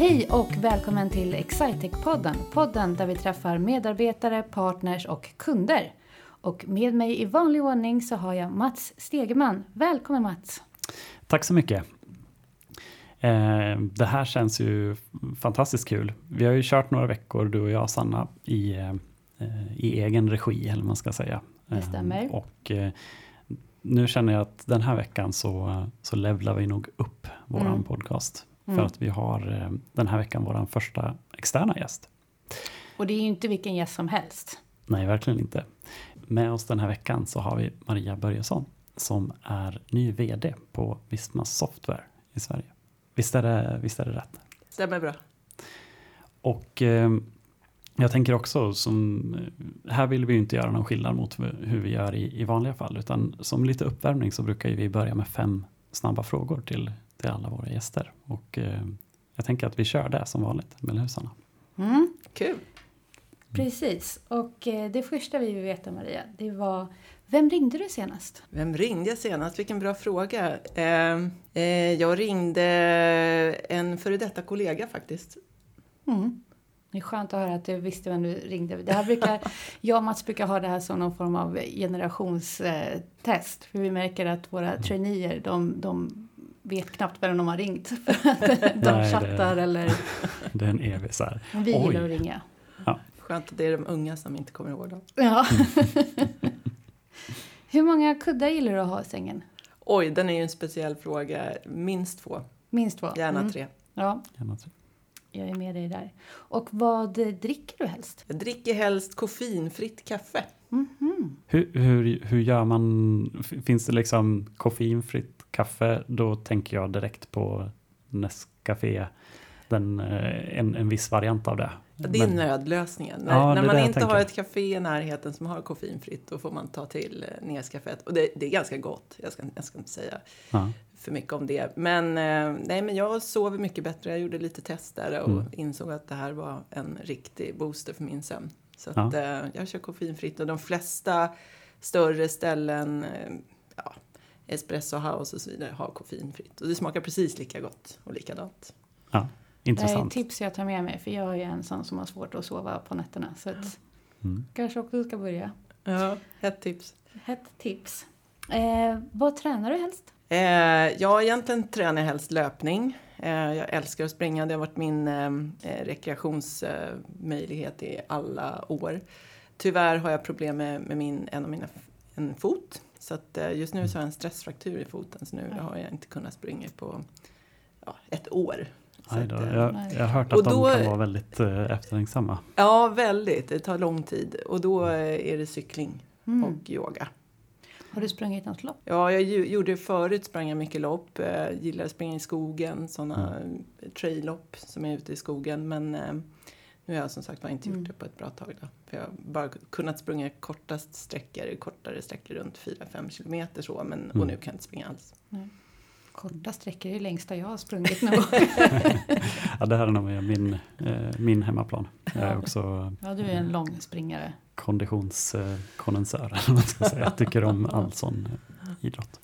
Hej och välkommen till Excitec-podden. Podden där vi träffar medarbetare, partners och kunder. Och med mig i vanlig ordning så har jag Mats Stegeman. Välkommen Mats! Tack så mycket. Eh, det här känns ju fantastiskt kul. Vi har ju kört några veckor, du och jag Sanna, i, eh, i egen regi, eller man ska säga. Det stämmer. Eh, och nu känner jag att den här veckan så, så levlar vi nog upp våran mm. podcast. För mm. att vi har den här veckan vår första externa gäst. Och det är ju inte vilken gäst som helst. Nej, verkligen inte. Med oss den här veckan så har vi Maria Börjesson som är ny VD på Visma Software i Sverige. Visst är det, visst är det rätt? Stämmer bra. Och eh, jag tänker också, som, här vill vi inte göra någon skillnad mot hur vi gör i, i vanliga fall, utan som lite uppvärmning så brukar vi börja med fem snabba frågor till, till alla våra gäster. Och eh, jag tänker att vi kör det som vanligt, Sanna? Mm. Kul! Precis, och eh, det första vi vill veta Maria, det var vem ringde du senast? Vem ringde jag senast? Vilken bra fråga. Eh, eh, jag ringde en före detta kollega faktiskt. Mm. Det är skönt att höra att du visste vem du ringde. Det här brukar, jag och Mats brukar ha det här som någon form av generationstest. För vi märker att våra mm. traineer, de, de vet knappt vem de har ringt. de Nej, chattar det, eller... Det är en evig så här. Vi gillar att ringa. Ja. Skönt att det är de unga som inte kommer ihåg dem. Ja. Hur många kuddar gillar du att ha i sängen? Oj, den är ju en speciell fråga. Minst två. Minst två? Gärna mm. tre. Ja. Gärna tre. Jag är med dig där. Och vad dricker du helst? Jag dricker helst koffeinfritt kaffe. Mm -hmm. hur, hur, hur gör man? Finns det liksom koffeinfritt kaffe? Då tänker jag direkt på Nescafé. Den, eh, en, en viss variant av det. Det är men, nödlösningen. När, ja, när man inte har ett café i närheten som har koffeinfritt då får man ta till eh, Nescaféet. Och det, det, är ganska gott, jag ska, jag ska inte säga ja. för mycket om det. Men, eh, nej, men jag sover mycket bättre, jag gjorde lite tester och mm. insåg att det här var en riktig booster för min sömn. Så att, ja. Jag kör koffeinfritt och de flesta större ställen, ja, Espresso House och så vidare har koffeinfritt. Och det smakar precis lika gott och likadant. Ja. Intressant. Det är tips jag tar med mig för jag är en sån som har svårt att sova på nätterna. Så att mm. kanske också ska börja. Ja, hett tips. Hett tips. Eh, vad tränar du helst? Eh, ja, egentligen tränar jag helst löpning. Eh, jag älskar att springa. Det har varit min eh, eh rekreationsmöjlighet i alla år. Tyvärr har jag problem med, med min, en av mina en fot. Så att, eh, just nu så har jag en stressfraktur i foten så nu har jag inte kunnat springa på ja, ett år. Aj då, jag, jag har hört att då, de kan vara väldigt eh, eftertänksamma. Ja, väldigt. Det tar lång tid. Och då är det cykling mm. och yoga. Har du sprungit något lopp? Ja, jag gjorde förut sprang jag mycket lopp. Jag gillar att springa i skogen, sådana mm. trail-lopp som är ute i skogen. Men eh, nu har jag som sagt inte gjort mm. det på ett bra tag. Då. För jag har bara kunnat springa kortast sträckor, kortare sträckor runt 4-5 kilometer så. Men, mm. Och nu kan jag inte springa alls. Nej. Korta sträckor är det längsta jag har sprungit nu. ja, det här är nog min, eh, min hemmaplan. Jag är också ja, du är en lång springare. Konditionskondensör, eller man ska säga. Jag tycker om all sån eh, idrott.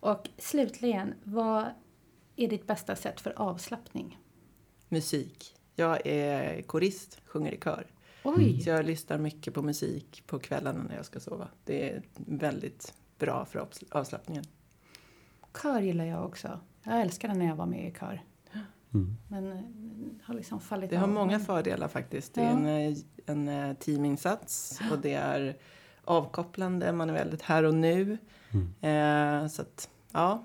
Och slutligen, vad är ditt bästa sätt för avslappning? Musik. Jag är korist, sjunger i kör. Oj. Så jag lyssnar mycket på musik på kvällarna när jag ska sova. Det är väldigt bra för avslappningen. Kör gillar jag också. Jag älskade när jag var med i kör. Mm. Men eh, har liksom fallit Det har många fördelar faktiskt. Det är en, eh, en eh, teaminsats och det är avkopplande. Man är väldigt här och nu. Mm. Eh, så att, ja.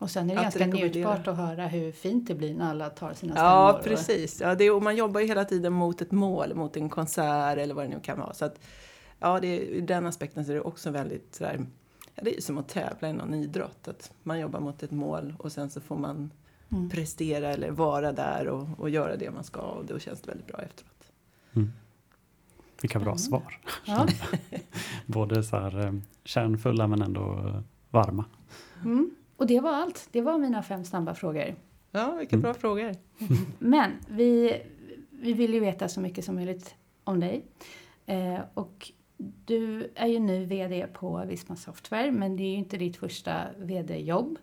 Och sen är det ganska njutbart att höra hur fint det blir när alla tar sina stämmor. Ja, precis. Ja, det är, och man jobbar ju hela tiden mot ett mål, mot en konsert eller vad det nu kan vara. Så att, ja, det ur den aspekten så är det också väldigt sådär, det är som att tävla i någon idrott. Att man jobbar mot ett mål och sen så får man mm. prestera eller vara där och, och göra det man ska och då känns det väldigt bra efteråt. Mm. Vilka bra mm. svar. Ja. Både så här eh, kärnfulla men ändå varma. Mm. Och det var allt. Det var mina fem snabba frågor. Ja, vilka bra mm. frågor. men vi, vi vill ju veta så mycket som möjligt om dig. Eh, och du är ju nu VD på Visma Software, men det är ju inte ditt första VD-jobb.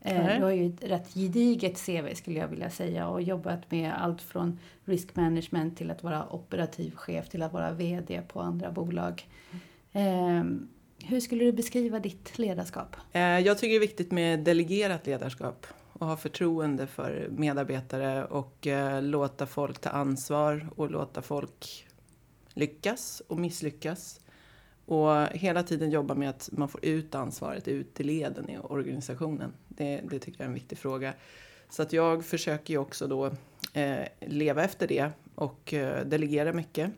Eh, du har ju ett rätt gediget CV skulle jag vilja säga och jobbat med allt från risk management till att vara operativ chef till att vara VD på andra bolag. Eh, hur skulle du beskriva ditt ledarskap? Eh, jag tycker det är viktigt med delegerat ledarskap och ha förtroende för medarbetare och eh, låta folk ta ansvar och låta folk lyckas och misslyckas. Och hela tiden jobba med att man får ut ansvaret ut i leden i organisationen. Det, det tycker jag är en viktig fråga. Så att jag försöker ju också då eh, leva efter det och eh, delegera mycket.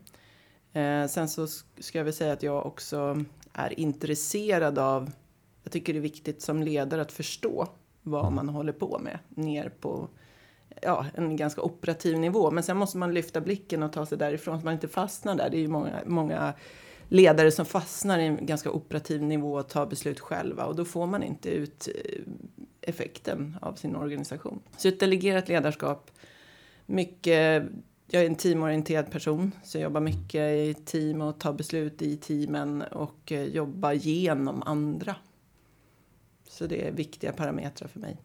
Eh, sen så ska jag väl säga att jag också är intresserad av, jag tycker det är viktigt som ledare att förstå vad mm. man håller på med ner på ja, en ganska operativ nivå. Men sen måste man lyfta blicken och ta sig därifrån så man inte fastnar där. Det är ju många, många ledare som fastnar i en ganska operativ nivå och tar beslut själva och då får man inte ut eh, effekten av sin organisation. Så ett delegerat ledarskap, mycket jag är en teamorienterad person, så jag jobbar mycket i team och tar beslut i teamen och eh, jobbar genom andra. Så det är viktiga parametrar för mig.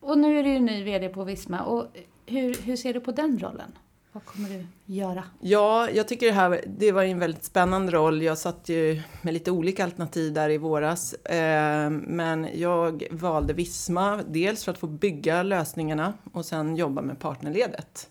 Och nu är du ny VD på Visma. Och hur, hur ser du på den rollen? Vad kommer du göra? Ja, jag tycker det här det var en väldigt spännande roll. Jag satt ju med lite olika alternativ där i våras. Eh, men jag valde Visma, dels för att få bygga lösningarna och sen jobba med partnerledet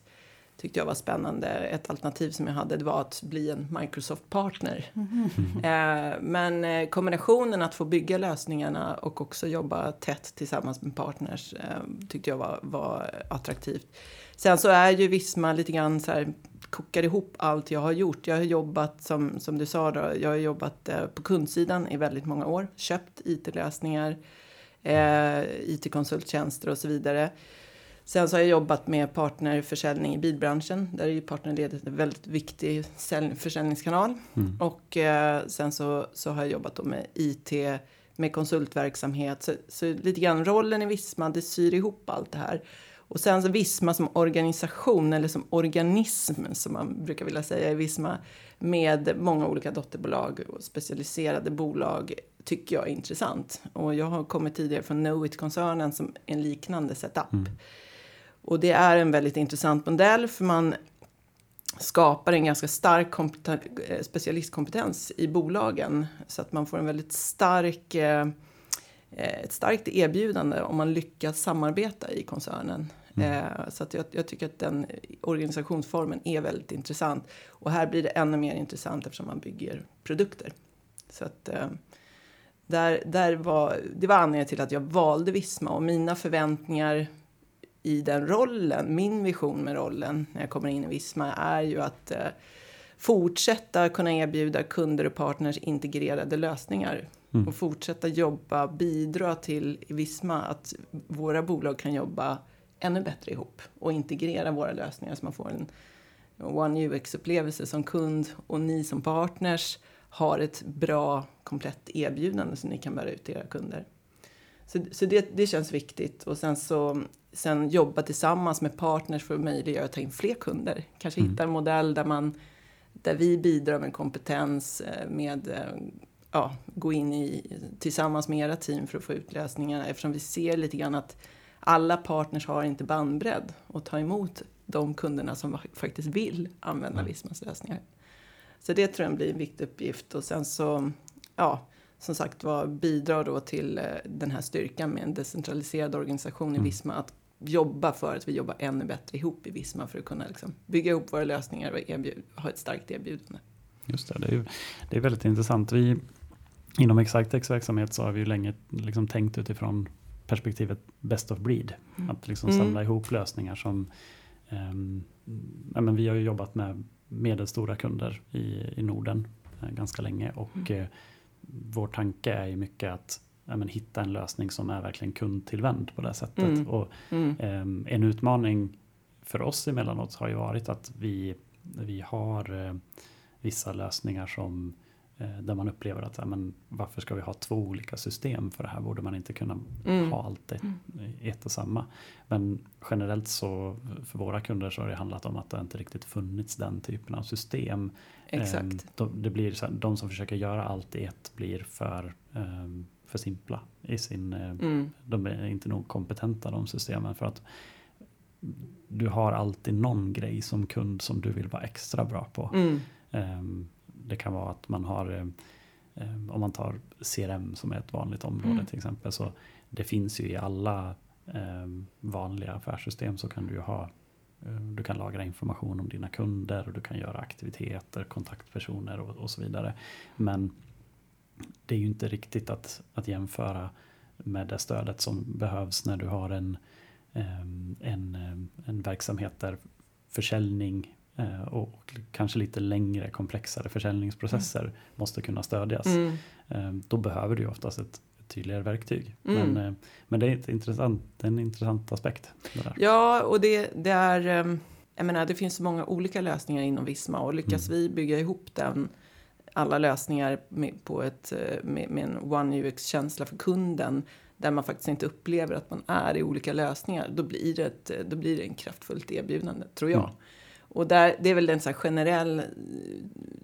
tyckte jag var spännande. Ett alternativ som jag hade det var att bli en Microsoft-partner. Mm. Eh, men eh, kombinationen att få bygga lösningarna och också jobba tätt tillsammans med partners eh, tyckte jag var, var attraktivt. Sen så är ju Visma lite grann så här, kokar ihop allt jag har gjort. Jag har jobbat, som, som du sa, då, jag har jobbat eh, på kundsidan i väldigt många år. Köpt IT-lösningar, eh, IT-konsulttjänster och så vidare. Sen så har jag jobbat med partnerförsäljning i bilbranschen. Där är ju partnerledet en väldigt viktig försäljningskanal. Mm. Och eh, sen så, så har jag jobbat med IT, med konsultverksamhet. Så, så lite grann rollen i Visma, det syr ihop allt det här. Och sen så Visma som organisation, eller som organism som man brukar vilja säga i Visma, med många olika dotterbolag och specialiserade bolag tycker jag är intressant. Och jag har kommit tidigare från Knowit-koncernen som en liknande setup. Mm. Och det är en väldigt intressant modell för man skapar en ganska stark eh, specialistkompetens i bolagen så att man får en väldigt stark eh, eh, ett starkt erbjudande om man lyckas samarbeta i koncernen. Mm. Så att jag, jag, tycker att den organisationsformen är väldigt intressant. Och här blir det ännu mer intressant eftersom man bygger produkter. Så att där, där var, det var anledningen till att jag valde Visma och mina förväntningar i den rollen, min vision med rollen när jag kommer in i Visma är ju att eh, fortsätta kunna erbjuda kunder och partners integrerade lösningar. Mm. Och fortsätta jobba, bidra till i Visma att våra bolag kan jobba ännu bättre ihop och integrera våra lösningar så man får en One UX-upplevelse som kund och ni som partners har ett bra komplett erbjudande som ni kan bära ut till era kunder. Så, så det, det känns viktigt och sen så sen jobba tillsammans med partners för att möjliggöra att ta in fler kunder. Kanske mm. hitta en modell där, man, där vi bidrar med kompetens, eh, med eh, ja, gå in i, tillsammans med era team för att få ut lösningarna eftersom vi ser lite grann att alla partners har inte bandbredd att ta emot de kunderna som faktiskt vill använda mm. Vismas lösningar. Så det tror jag blir en viktig uppgift och sen så, ja, som sagt var bidrar då till eh, den här styrkan med en decentraliserad organisation i mm. Visma att jobba för att vi jobbar ännu bättre ihop i Visma för att kunna liksom bygga ihop våra lösningar och erbjud, ha ett starkt erbjudande. Just det, det är, ju, det är väldigt intressant. Vi, inom Exactex verksamhet så har vi ju länge liksom tänkt utifrån perspektivet best of breed. Mm. Att liksom samla mm. ihop lösningar som um, ja, men vi har ju jobbat med medelstora kunder i, i Norden uh, ganska länge och mm. Vår tanke är ju mycket att ja, men, hitta en lösning som är verkligen kundtillvänd på det sättet. Mm. Och, mm. Eh, en utmaning för oss emellanåt har ju varit att vi, vi har eh, vissa lösningar som där man upplever att men, varför ska vi ha två olika system för det här? Borde man inte kunna Mm. ha allt ett, ett och samma? Men generellt så för våra kunder så har det handlat om att det inte riktigt funnits den typen av system. Exakt. Ehm, de, det blir så här, de som försöker göra allt i ett blir för, ehm, för simpla i sin eh, Mm. de är inte nog kompetenta de systemen för att du har alltid någon grej som kund som du vill vara extra bra på. Mm. Ehm, Det kan vara att man har, eh, eh, om man tar CRM som är ett vanligt område Mm. till exempel, så det finns ju i alla eh, vanliga affärssystem så kan du ju ha du kan lagra information om dina kunder och du kan göra aktiviteter, kontaktpersoner och, och så vidare. Men det är ju inte riktigt att, att jämföra med det stödet som behövs när du har en, en, en verksamhet där försäljning och kanske lite längre komplexare försäljningsprocesser måste kunna stödjas. Mm. Em, Då behöver du oftast ett, tydligare verktyg. Mm. Men, eh, men det är, ett intressant, det är en intressant aspekt. Ja, och det, det är... ehm, Jag menar, det finns så många olika lösningar inom Visma och lyckas Mm. vi bygga ihop den alla lösningar med, på ett, eh, med, med en One UX-känsla för kunden där man faktiskt inte upplever att man är i olika lösningar, då blir det, ett, då blir det en kraftfullt erbjudande, tror jag. Mm. Och där, det är väl en här generell eh,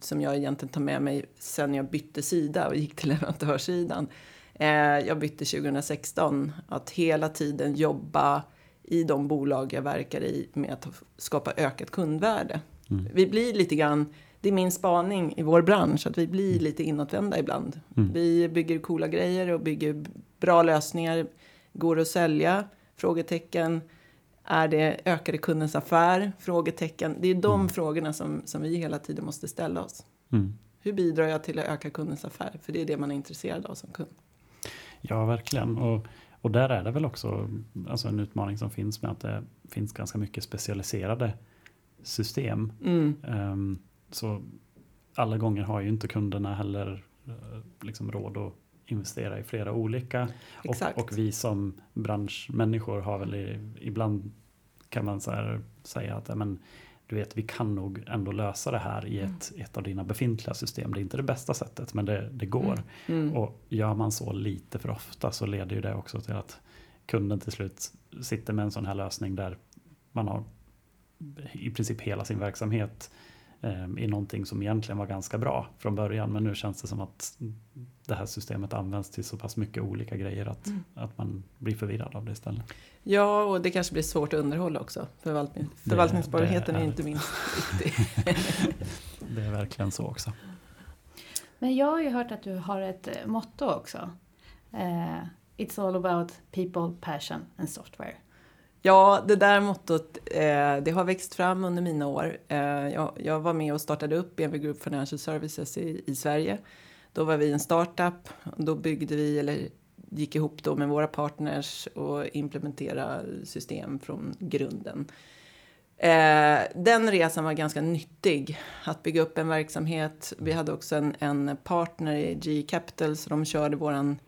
som jag egentligen tar med mig sen jag bytte sida och gick till leverantörssidan. Eh, jag bytte 2016, att hela tiden jobba i de bolag jag verkar i med att skapa ökat kundvärde. Mm. Vi blir lite grann, det är min spaning i vår bransch, att vi blir lite inåtvända ibland. Mm. Vi bygger coola grejer och bygger bra lösningar, går att sälja? Frågetecken. Är det ökade kundens affär? Frågetecken. Det är de Mm. frågorna som, som vi hela tiden måste ställa oss. Mm. Hur bidrar jag till att öka kundens affär? För det är det man är intresserad av som kund. Ja, verkligen. Och, och där är det väl också alltså en utmaning som finns med att det finns ganska mycket specialiserade system. Mm. Ehm, så alla gånger har ju inte kunderna heller eh, liksom råd att investera i flera olika. Och, och vi som branschmänniskor har väl i, ibland kan man så säga att men, du vet, vi kan nog ändå lösa det här i ett, ett av dina befintliga system. Det är inte det bästa sättet, men det, det går. Mm. Och gör man så lite för ofta så leder ju det också till att kunden till slut sitter med en sån här lösning där man har i princip hela sin verksamhet i någonting som egentligen var ganska bra från början. Men nu känns det som att det här systemet används till så pass mycket olika grejer att, Mm. att man blir förvirrad av det istället. Ja, och det kanske blir svårt att underhålla också. Förvaltning, förvaltningsbarheten det är är- inte minst viktig. Det är verkligen så också. Men jag har ju hört att du har ett eh, motto också. Eh, It's all about people, passion and software. Ja, det där mottot eh, det har växt fram under mina år. Eh, jag, jag var med och startade upp BNP Group Financial Services i, i Sverige. Då var vi en startup. Då byggde vi, eller gick ihop då med våra partners och implementerade system från grunden. Eh, den resan var ganska nyttig, att bygga upp en verksamhet. Vi hade också en, en partner i G Capital, så de körde våran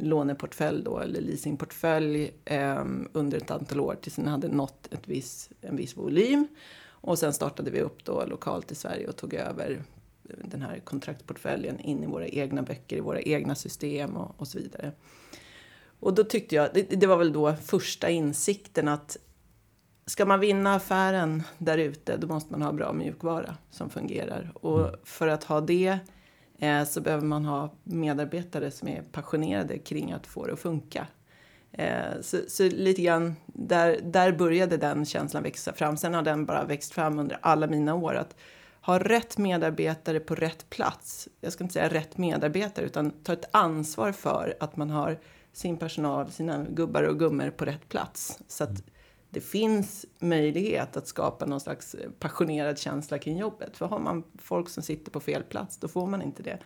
låneportfölj då, eller leasingportfölj eh, under ett antal år tills den hade nått ett viss, en viss volym. Och sen startade vi upp då lokalt i Sverige och tog över den här kontraktportföljen in i våra egna böcker, i våra egna system och, och så vidare. Och då tyckte jag, det, det var väl då första insikten att ska man vinna affären där ute, då måste man ha bra mjukvara som fungerar. Och för att ha det eh, så behöver man ha medarbetare som är passionerade kring att få det att funka. Eh, så, så lite grann, där, där började den känslan växa fram. Sen har den bara växt fram under alla mina år. Att ha rätt medarbetare på rätt plats. Jag ska inte säga rätt medarbetare, utan ta ett ansvar för att man har sin personal, sina gubbar och gummor på rätt plats. Så att mm det finns möjlighet att skapa någon slags passionerad känsla kring jobbet. För har man folk som sitter på fel plats, då får man inte det.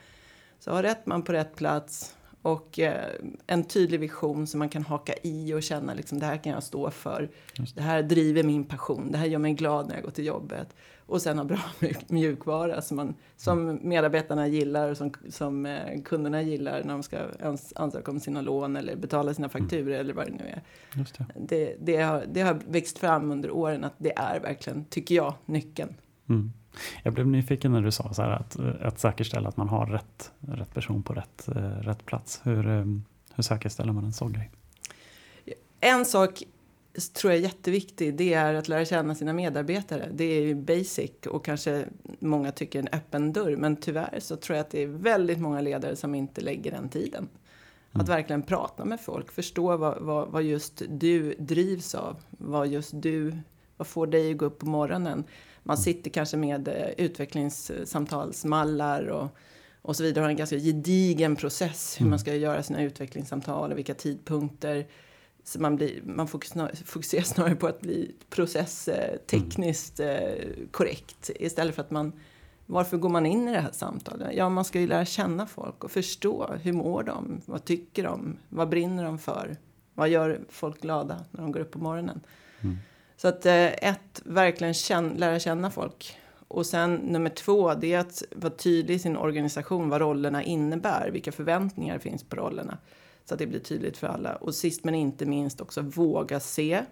Så ha rätt man på rätt plats och eh, en tydlig vision som man kan haka i och känna liksom det här kan jag stå för. Just Det här driver min passion, det här gör mig glad när jag går till jobbet. Och sen ha bra mjuk- mjukvara som, man, som medarbetarna gillar och som, som eh, kunderna gillar när de ska ans- ansöka om sina lån eller betala sina fakturor eller vad det nu är. Det. Det, det, har, det har växt fram under åren att det är verkligen, tycker jag, nyckeln. Mm. Jag blev nyfiken när du sa så att, att säkerställa att man har rätt, rätt person på rätt, eh, rätt plats. Hur, eh, hur säkerställer man en sån grej? En sak tror jag är jätteviktig, det är att lära känna sina medarbetare. Det är ju basic och kanske många tycker en öppen dörr. Men tyvärr så tror jag att det är väldigt många ledare som inte lägger den tiden. Att mm. verkligen prata med folk, förstå vad, vad, vad, just du drivs av. Vad just du, vad får dig att gå upp på morgonen. Man sitter kanske med eh, utvecklingssamtalsmallar och, och så vidare. Har en ganska gedigen process hur man mm. ska göra sina utvecklingssamtal och vilka tidpunkter. Så man, blir, man fokuserar snarare på att bli processtekniskt mm. korrekt istället för att man varför går man in i det här samtalet? Ja, man ska ju lära känna folk och förstå. Hur mår de? Vad tycker de? Vad brinner de för? Vad gör folk glada när de går upp på morgonen? Mm. Så att eh, ett, verkligen känn, lära känna folk. Och sen nummer två, det är att vara tydlig i sin organisation vad rollerna innebär. Vilka förväntningar finns på rollerna. Så att det blir tydligt för alla. Och sist men inte minst också våga se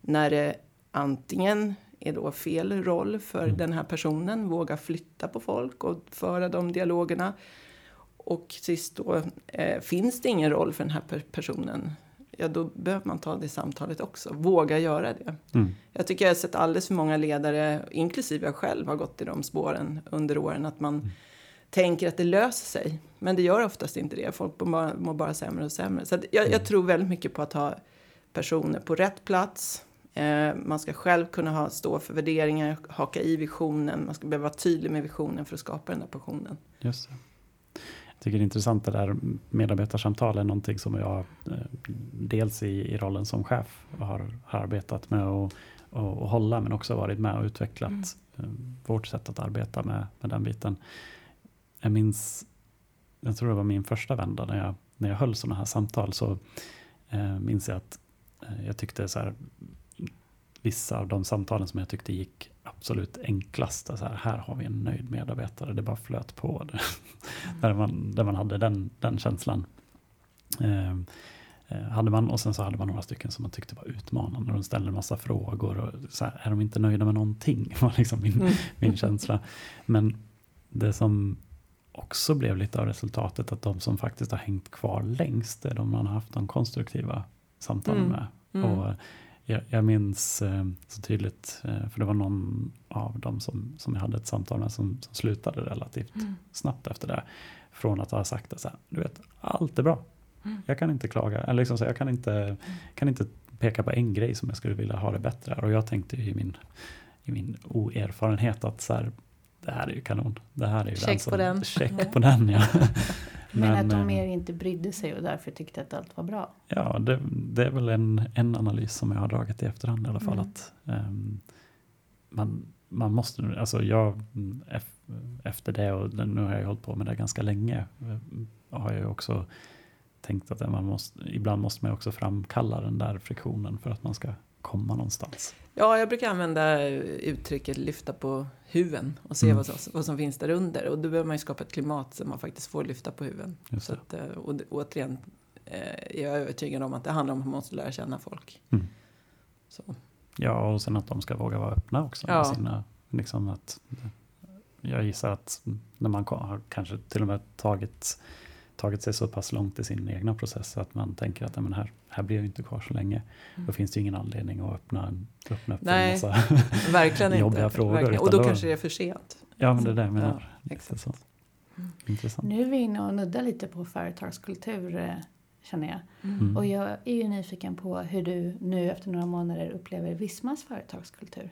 när det antingen är då fel roll för mm. den här personen. Våga flytta på folk och föra de dialogerna. Och sist då, eh, finns det ingen roll för den här personen, ja då behöver man ta det samtalet också. Våga göra det. Mm. Jag tycker jag har sett alldeles för många ledare, inklusive jag själv, har gått i de spåren under åren. Att man mm. tänker att det löser sig. Men det gör oftast inte det. Folk mår bara, mår bara sämre och sämre. Så jag, jag mm. tror väldigt mycket på att ha personer på rätt plats Eh, man ska själv kunna ha, stå för värderingar, haka i visionen. Man ska behöva vara tydlig med visionen för att skapa den där passionen. Just det. Jag tycker det är intressant det där medarbetarsamtal är någonting som jag eh, dels i, i rollen som chef har, har arbetat med att och, och hålla men också varit med och utvecklat mm. Eh, vårt sätt att arbeta med, med den biten. Jag minns, jag tror det var min första vända när jag, när jag höll sådana här samtal så eh, minns jag att eh, jag tyckte så här, vissa av de samtalen som jag tyckte gick absolut enklast. Så här, här har vi en nöjd medarbetare, det bara flöt på. Det. Mm. där, man, där man hade den, den känslan. Eh, hade man, och sen så hade man några stycken som man tyckte var utmanande. De ställde en massa frågor. Och så här, är de inte nöjda med någonting? var liksom min, mm. min känsla. Men det som också blev lite av resultatet att de som faktiskt har hängt kvar längst är de man har haft de konstruktiva samtalen mm. med. Mm. Och jag, jag minns eh, så tydligt, eh, för det var någon av dem som, som jag hade ett samtal med som, som slutade relativt mm. snabbt efter det. Från att ha sagt att så här, du vet, allt är bra. Mm. Jag kan inte klaga, eller liksom så, jag kan inte, mm. kan inte peka på en grej som jag skulle vilja ha det bättre. Och jag tänkte i min, i min oerfarenhet att så här, det här är ju kanon. Det här är ju check på den. Check på den ja. Men, men, att de eh, mer inte brydde sig och därför tyckte att allt var bra? Ja, det, det är väl en, en analys som jag har dragit i efterhand i alla fall. Mm. Att um, man, man måste, alltså jag, efter det och nu har jag hållit på med det ganska länge, eh, har jag också tänkt att man måste, ibland måste man också framkalla den där friktionen för att man ska komma någonstans. Ja, jag brukar använda uttrycket lyfta på huven och se mm. vad, som, vad som finns där under. Och då behöver man ju skapa ett klimat så man faktiskt får lyfta på huven. Så att, eh, och återigen eh, jag är övertygad om att det handlar om att man måste lära känna folk. Mm. Ja, och sen att de ska våga vara öppna också. Ja. Med sina, liksom att, jag gissar att när man har kanske till och med tagit tagit sig så pass långt i sin egna process att man tänker att men här, här blir jag inte kvar så länge. Mm. Då finns det ju ingen anledning att öppna, öppna upp Nej, en massa verkligen jobbiga inte. frågor. Verkligen. Och då, då kanske det är för sent. Ja, men det är det jag menar. Ja, så. Mm. Intressant. Nu är vi inne och nuddar lite på företagskultur eh, känner jag. Mm. Och jag är ju nyfiken på hur du nu efter några månader upplever Vismas företagskultur.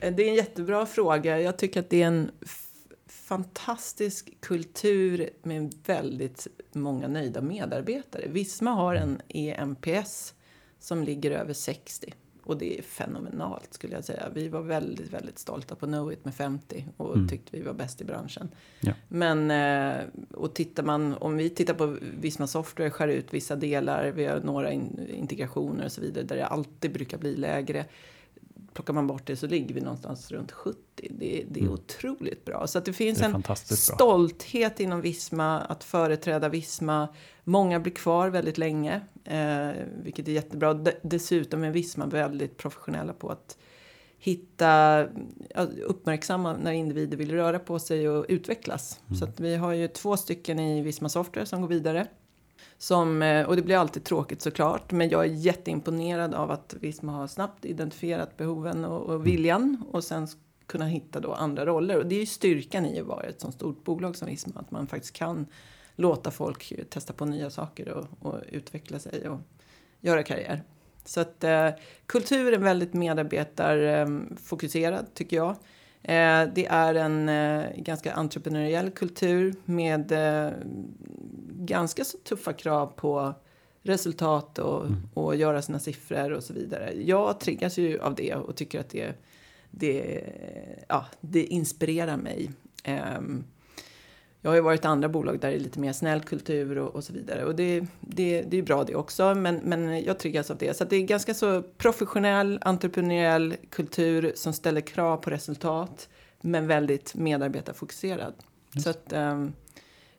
Eh, det är en jättebra fråga. Jag tycker att det är en fantastisk kultur med väldigt många nöjda medarbetare. Visma har en EMPS som ligger över 60 och det är fenomenalt skulle jag säga. Vi var väldigt, väldigt stolta på Knowit med 50 och mm. tyckte vi var bäst i branschen. Ja. Men eh, och tittar man, om vi tittar på Visma Software, skär ut vissa delar, vi har några in, integrationer och så vidare där det alltid brukar bli lägre plockar man bort det så ligger vi någonstans runt 70. Det, det är mm. otroligt bra. Så att det finns det en stolthet bra. inom Visma att företräda Visma. Många blir kvar väldigt länge, eh, vilket är jättebra. dessutom är Visma väldigt professionella på att hitta, uppmärksamma när individer vill röra på sig och utvecklas. Mm. Så att vi har ju två stycken i Visma Software som går vidare. Som, eh, och det blir alltid tråkigt såklart, men jag är jätteimponerad av att Visma har snabbt identifierat behoven och, och viljan och sen kunna hitta då andra roller. Och det är ju styrkan i att vara ett så stort bolag som Visma, att man faktiskt kan låta folk testa på nya saker och, och utveckla sig och göra karriär. Så att eh, kultur är väldigt medarbetarfokuserad tycker jag. Eh, det är en eh, ganska entreprenöriell kultur med eh, ganska så tuffa krav på resultat och, mm. och göra sina siffror och så vidare. Jag triggas ju av det och tycker att det, det, ja, det inspirerar mig. Um, jag har ju varit i andra bolag där det är lite mer snäll kultur och, och så vidare. Och det, det, det är bra det också, men, men jag triggas av det. Så det är ganska så professionell, entreprenöriell kultur som ställer krav på resultat, men väldigt medarbetarfokuserad. Just. Så att um,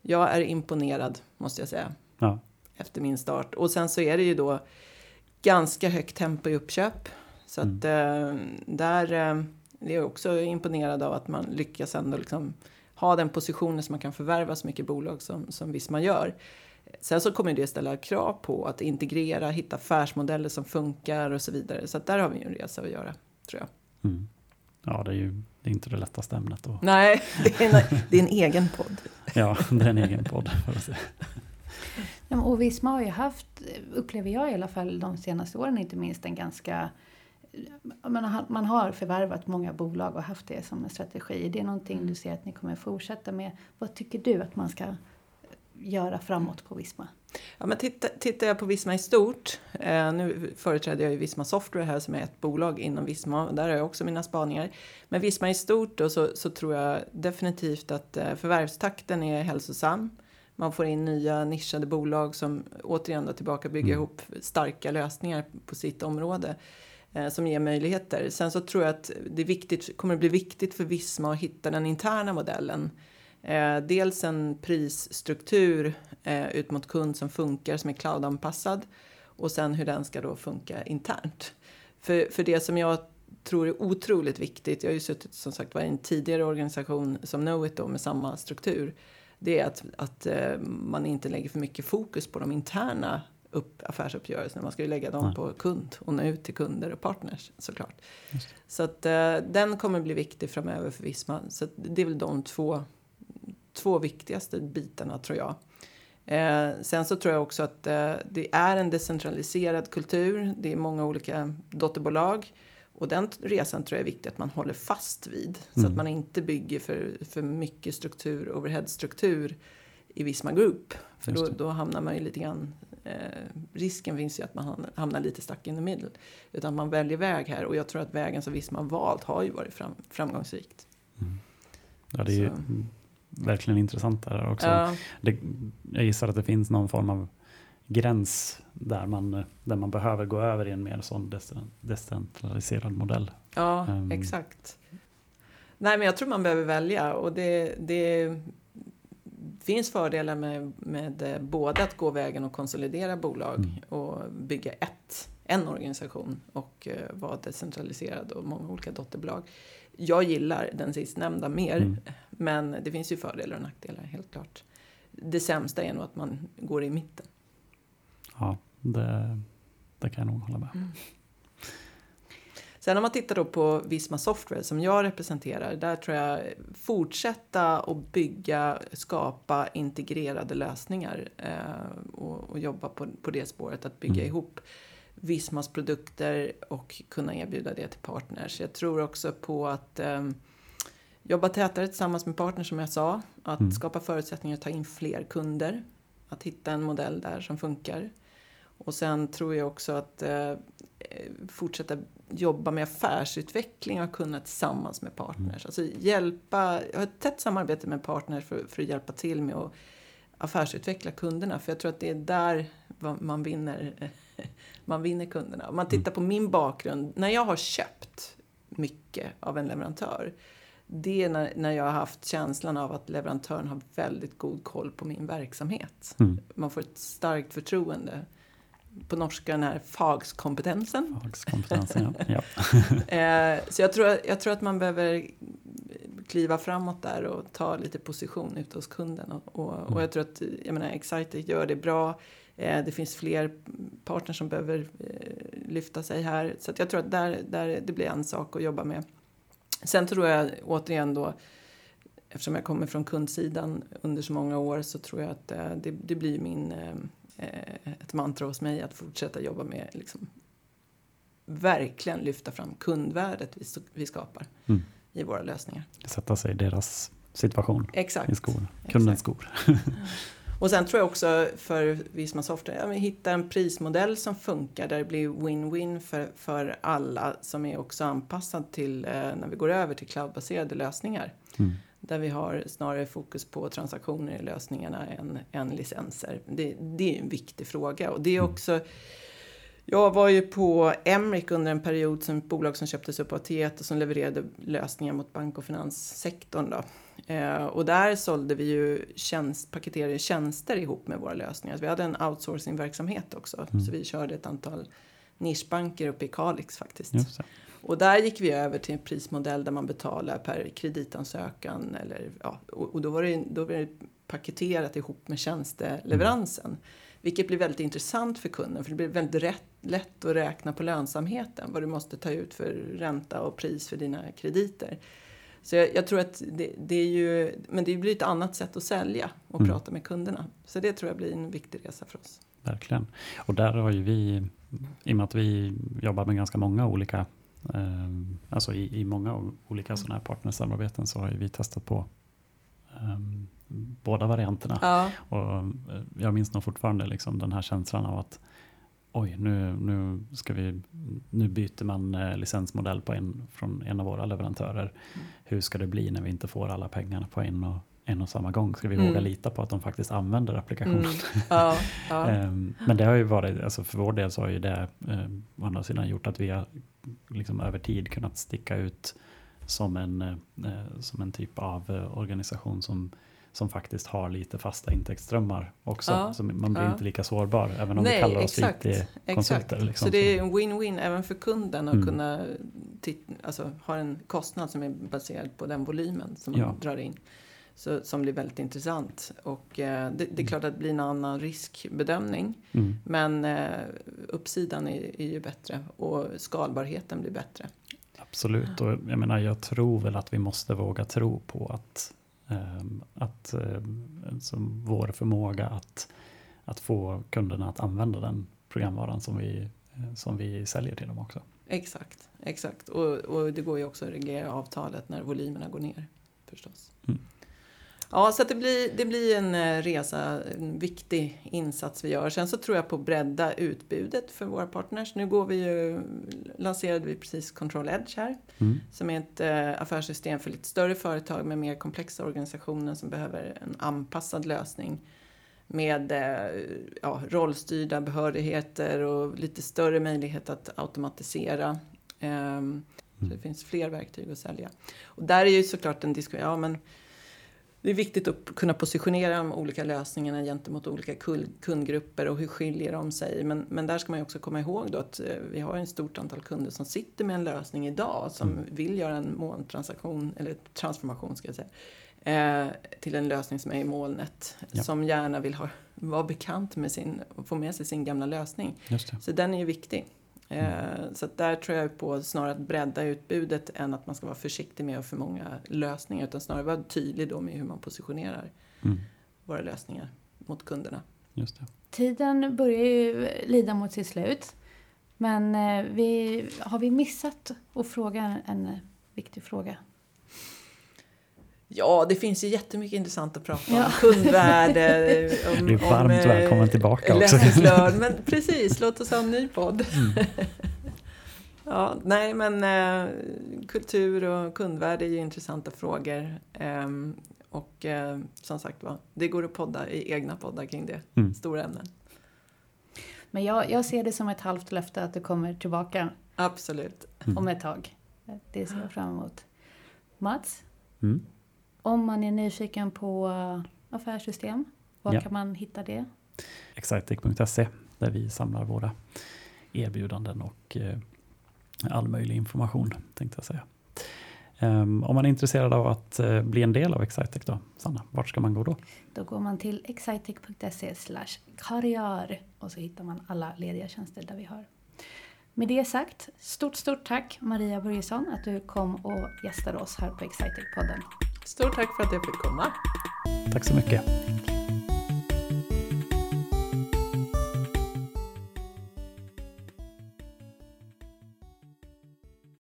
jag är imponerad, måste jag säga, ja. efter min start. Och sen så är det ju då ganska högt tempo i uppköp. Så mm. att uh, där uh, är jag också imponerad av att man lyckas ändå liksom ha den positionen så man kan förvärva så mycket bolag som, som Visma gör. Sen så kommer det ställa krav på att integrera, hitta affärsmodeller som funkar och så vidare. Så där har vi en resa att göra, tror jag. Mm. Ja, det är ju det är inte det lättaste ämnet. Då. Nej, det är, en, det är en egen podd. ja, det är en egen podd. Ja, och Visma har ju haft, upplever jag i alla fall de senaste åren inte minst, en ganska man har förvärvat många bolag och haft det som en strategi. Är det någonting mm. du ser att ni kommer fortsätta med? Vad tycker du att man ska göra framåt på Visma? Ja, men titta, tittar jag på Visma i stort, eh, nu företräder jag ju Visma Software här som är ett bolag inom Visma, där har jag också mina spaningar. Men Visma i stort då, så, så tror jag definitivt att eh, förvärvstakten är hälsosam. Man får in nya nischade bolag som återigen då tillbaka bygger mm. ihop starka lösningar på sitt område eh, Eh, som ger möjligheter. Sen så tror jag att det är viktigt, kommer att bli viktigt för Visma att hitta den interna modellen. Eh, dels en prisstruktur eh, ut mot kund som funkar, som är cloudanpassad och sen hur den ska då funka internt. För, för det som jag tror är otroligt viktigt, jag har ju suttit som sagt var i en tidigare organisation som Knowit då med samma struktur, det är att, att man inte lägger för mycket fokus på de interna upp affärsuppgörelserna. Man ska ju lägga dem Nej. på kund och nå ut till kunder och partners såklart. Så att uh, den kommer bli viktig framöver för Visma. Så det är väl de två, två viktigaste bitarna tror jag. Eh, sen så tror jag också att eh, det är en decentraliserad kultur. Det är många olika dotterbolag. Och den resan tror jag är viktig att man håller fast vid. Mm. Så att mm. man inte bygger för, för mycket struktur, overheadstruktur i Visma Group. För då, då hamnar man ju lite grann eh, risken finns ju att man hamnar lite stuck in the middle. Utan man väljer väg här och jag tror att vägen som Visma valt har ju varit fram, framgångsrikt. Mm. Ja, det är ju verkligen intressant där också. Ja. Det, jag gissar att det finns någon form av gräns där man, där man behöver gå över i en mer sån decentraliserad modell. Ja, um. exakt. Nej, men jag tror man behöver välja och det, det finns fördelar med, med eh, både att gå vägen och konsolidera bolag mm. och bygga ett, en organisation och uh, vara decentraliserad och många olika dotterbolag. Jag gillar den sistnämnda mer, mm. men det finns ju fördelar och nackdelar helt klart. Det sämsta är nog att man går i mitten. Ja, det, det kan jag nog hålla med mm. Sen om man tittar då på Visma Software som jag representerar, där tror jag fortsätta att bygga, skapa integrerade lösningar eh, och, och, jobba på, på det spåret, att bygga mm. ihop Vismas produkter och kunna erbjuda det till partners. Jag tror också på att eh, jobba tätare tillsammans med partners som jag sa, att mm. skapa förutsättningar att ta in fler kunder, att hitta en modell där som funkar. Och sen tror jag också att eh, fortsätta jobba med affärsutveckling och kunna tillsammans med partners. Mm. Alltså hjälpa, jag har ett tätt samarbete med partners för, för att hjälpa till med att affärsutveckla kunderna. För jag tror att det är där man vinner, man vinner kunderna. Om man tittar mm. på min bakgrund, när jag har köpt mycket av en leverantör. Det är när, när jag har haft känslan av att leverantören har väldigt god koll på min verksamhet. Mm. Man får ett starkt förtroende på norska den här fagskompetensen. Fagskompetensen, ja. ja. eh, så jag tror, jag tror att man behöver kliva framåt där och ta lite position ute hos kunden. Och, och, och mm. jag tror att jag menar, Exciter gör det bra. Eh, det finns fler partners som behöver eh, lyfta sig här. Så jag tror att där, där det blir en sak att jobba med. Sen tror jag återigen då, eftersom jag kommer från kundsidan under så många år så tror jag att det, det blir min, ett mantra hos mig att fortsätta jobba med liksom, verkligen lyfta fram kundvärdet vi, vi skapar mm. i våra lösningar. Sätta sig i deras situation Exakt. i skor, kundens skor. Och sen tror jag också för Visma Software, ja, hitta en prismodell som funkar där det blir win-win för, för alla som är också anpassad till eh, när vi går över till cloudbaserade lösningar. Mm. Där vi har snarare fokus på transaktioner i lösningarna än, än licenser. Det, det är en viktig fråga och det är mm. också jag var ju på Emric under en period som ett bolag som köptes upp av T1 och som levererade lösningar mot bank och finanssektorn. Då. Eh, och där sålde vi ju tjänst, paketerade tjänster ihop med våra lösningar. Så vi hade en outsourcingverksamhet också. Mm. Så vi körde ett antal nischbanker uppe i Kalix faktiskt. Och där gick vi över till en prismodell där man betalar per kreditansökan. Eller, ja, och, och då, var det, då var det paketerat ihop med tjänsteleveransen. Mm. Vilket blir väldigt intressant för kunden för det blir väldigt rätt, lätt att räkna på lönsamheten. Vad du måste ta ut för ränta och pris för dina krediter. Så jag, jag tror att det, det, är ju, men det blir ett annat sätt att sälja och mm. prata med kunderna. Så det tror jag blir en viktig resa för oss. Verkligen. Och där har ju vi, i och med att vi jobbar med ganska många olika, eh, alltså i, i många olika sådana här partnersamarbeten så har vi testat på eh, båda varianterna. Ja. Och eh, jag minns nog fortfarande liksom den här känslan av att oj, nu, nu, ska vi, nu byter man eh, licensmodell på en, från en av våra leverantörer. Mm. Hur ska det bli när vi inte får alla pengarna på en och, en och samma gång? Ska vi mm. våga lita på att de faktiskt använder applikationen? Mm. Ja, ja. Ehm, men det har ju varit, alltså för vår del så har ju det eh, å andra sidan gjort att vi har liksom över tid kunnat sticka ut som en, eh, som en typ av eh, organisation som som faktiskt har lite fasta intäktsströmmar också. Ja, så man blir ja. inte lika sårbar även om Nej, vi kallar oss IT-konsulter. Liksom, så det är en win-win även för kunden att mm. kunna alltså, ha en kostnad som är baserad på den volymen som ja. man drar in. Så, som blir väldigt intressant. Och eh, det, det, är mm. klart att det blir en annan riskbedömning. Mm. Men eh, uppsidan är, är ju bättre och skalbarheten blir bättre. Absolut, och jag menar jag tror väl att vi måste våga tro på att Ehm, att som vår förmåga att, att få kunderna att använda den programvaran som vi, som vi säljer till dem också. Exakt, exakt. Och, och det går ju också att reglera avtalet när volymerna går ner förstås. Mm. Ja, så det blir, det blir en eh, resa, en viktig insats vi gör. Sen så tror jag på att bredda utbudet för våra partners. Nu går vi ju, lanserade vi precis Control Edge här, mm. som är ett äh, affärssystem för lite större företag med mer komplexa organisationer som behöver en anpassad lösning med äh, ja, rollstyrda behörigheter och lite större möjlighet att automatisera. Ähm, så det finns fler verktyg att sälja. Och där är ju såklart en diskussion, ja men det är viktigt att kunna positionera de olika lösningarna gentemot olika kundgrupper och hur skiljer de sig. Men, men där ska man också komma ihåg då att eh, vi har en stort antal kunder som sitter med en lösning idag som mm. vill göra en molntransaktion, eller transformation ska jag säga, eh, till en lösning som är i molnet. Ja. Som gärna vill ha, vara bekant med sin, och få med sig sin gamla lösning. Så den är ju viktig. Mm. Så där tror jag på snarare att bredda utbudet än att man ska vara försiktig med att för många lösningar. Utan snarare vara tydlig då med hur man positionerar mm. våra lösningar mot kunderna. Just det. Tiden börjar ju lida mot sitt slut. Men eh, vi, har vi missat att fråga en viktig fråga? Ja, det finns ju jättemycket intressant att prata om. Ja. Kundvärde, om, du är varmt om, välkommen tillbaka också. Men precis, låt oss ha en ny podd. Mm. ja, nej, men eh, kultur och kundvärde är ju intressanta frågor. Eh, och eh, som sagt var, det går att podda i egna poddar kring det. Mm. Stora ämnen. Men jag, jag ser det som ett halvt löfte att du kommer tillbaka. Absolut. Mm. Om ett tag. Det ser jag fram emot. Mats? Mm. Om man är nyfiken på affärssystem, var ja. kan man hitta det? excitec.se där vi samlar våra erbjudanden och eh, all möjlig information tänkte jag säga. Um, om man är intresserad av att uh, bli en del av Excitec då, Sanna, vart ska man gå då? Då går man till excitec.se karriär och så hittar man alla lediga tjänster där vi har. Med det sagt, stort, stort tack Maria Börjesson att du kom och gästade oss här på Excitec-podden. Stort tack för att jag fick komma. Tack så mycket.